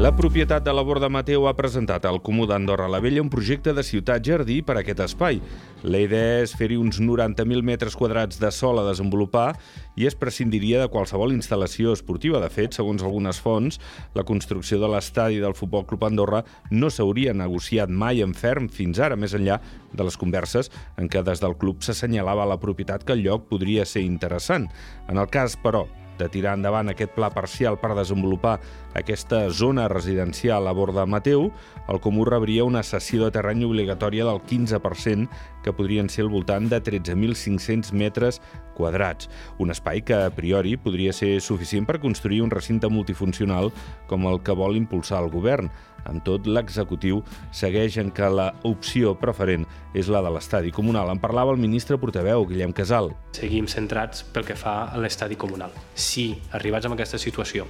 La propietat de la Borda Mateu ha presentat al Comú d'Andorra la Vella un projecte de ciutat-jardí per a aquest espai. La idea és fer-hi uns 90.000 metres quadrats de sol a desenvolupar i es prescindiria de qualsevol instal·lació esportiva. De fet, segons algunes fonts, la construcció de l'estadi del Futbol Club Andorra no s'hauria negociat mai en ferm fins ara, més enllà de les converses en què des del club s'assenyalava la propietat que el lloc podria ser interessant. En el cas, però, de tirar endavant aquest pla parcial per desenvolupar aquesta zona residencial a Borda Mateu, el Comú rebria una cessió de terreny obligatòria del 15%, que podrien ser al voltant de 13.500 metres quadrats. Un espai que, a priori, podria ser suficient per construir un recinte multifuncional com el que vol impulsar el govern. Amb tot, l'executiu segueix en que la opció preferent és la de l'estadi comunal. En parlava el ministre portaveu, Guillem Casal. Seguim centrats pel que fa a l'estadi comunal. Si, arribats a aquesta situació,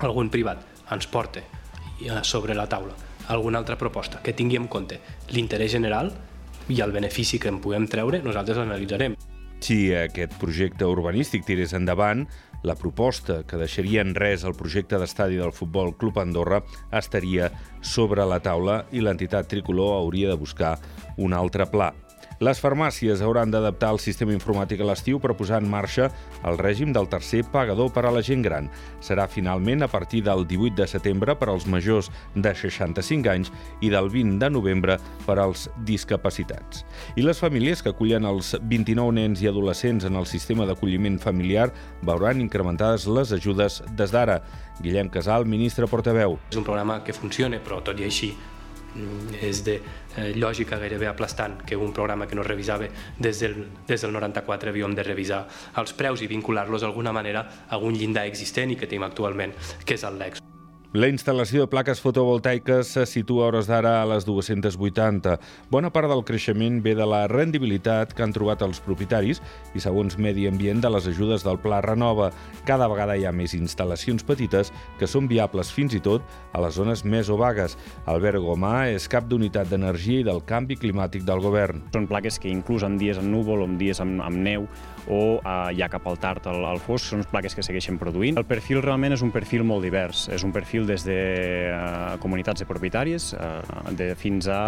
algun privat ens porta sobre la taula alguna altra proposta que tingui en compte l'interès general i el benefici que en puguem treure, nosaltres l'analitzarem. Si aquest projecte urbanístic tirés endavant, la proposta que deixaria en res el projecte d'estadi del Futbol Club Andorra estaria sobre la taula i l'entitat tricolor hauria de buscar un altre pla. Les farmàcies hauran d'adaptar el sistema informàtic a l'estiu per posar en marxa el règim del tercer pagador per a la gent gran. Serà finalment a partir del 18 de setembre per als majors de 65 anys i del 20 de novembre per als discapacitats. I les famílies que acullen els 29 nens i adolescents en el sistema d'acolliment familiar veuran incrementades les ajudes des d'ara. Guillem Casal, ministre portaveu. És un programa que funciona, però tot i així és de eh, lògica gairebé aplastant que un programa que no revisava des del, des del 94 havíem de revisar els preus i vincular-los d'alguna manera a algun llindar existent i que tenim actualment, que és el LEX. La instal·lació de plaques fotovoltaiques se situa a hores d'ara a les 280. Bona part del creixement ve de la rendibilitat que han trobat els propietaris i, segons Medi Ambient, de les ajudes del Pla Renova. Cada vegada hi ha més instal·lacions petites que són viables fins i tot a les zones més o vagues. Albert Gomà és cap d'unitat d'energia i del canvi climàtic del govern. Són plaques que inclús en dies en núvol o en dies amb, amb neu o eh, ja cap al tard al, al fosc, són plaques que segueixen produint. El perfil realment és un perfil molt divers. És un perfil perfil des de uh, comunitats de propietaris uh, de fins a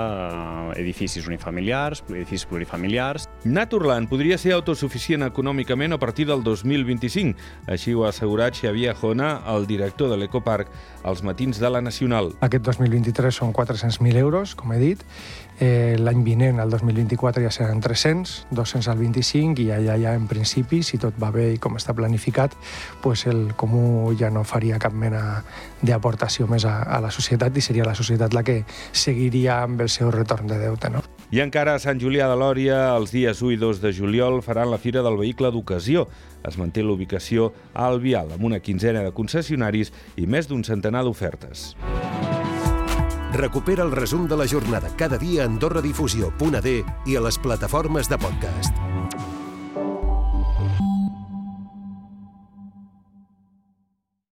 uh, edificis unifamiliars, edificis plurifamiliars. Naturland podria ser autosuficient econòmicament a partir del 2025. Així ho ha assegurat Xavier Jona, el director de l'Ecoparc, als matins de la Nacional. Aquest 2023 són 400.000 euros, com he dit. Eh, L'any vinent, el 2024, ja seran 300, 200 al 25, i allà ja, en principi, si tot va bé i com està planificat, pues el Comú ja no faria cap mena d'aportació més a, a la societat i seria la societat la que seguiria amb el seu retorn de deute. No? I encara a Sant Julià de Lòria, els dies 1 i 2 de juliol, faran la Fira del Vehicle d'Ocasió. Es manté l'ubicació a Albial, amb una quinzena de concessionaris i més d'un centenar d'ofertes. Recupera el resum de la jornada cada dia a AndorraDifusió.d i a les plataformes de podcast.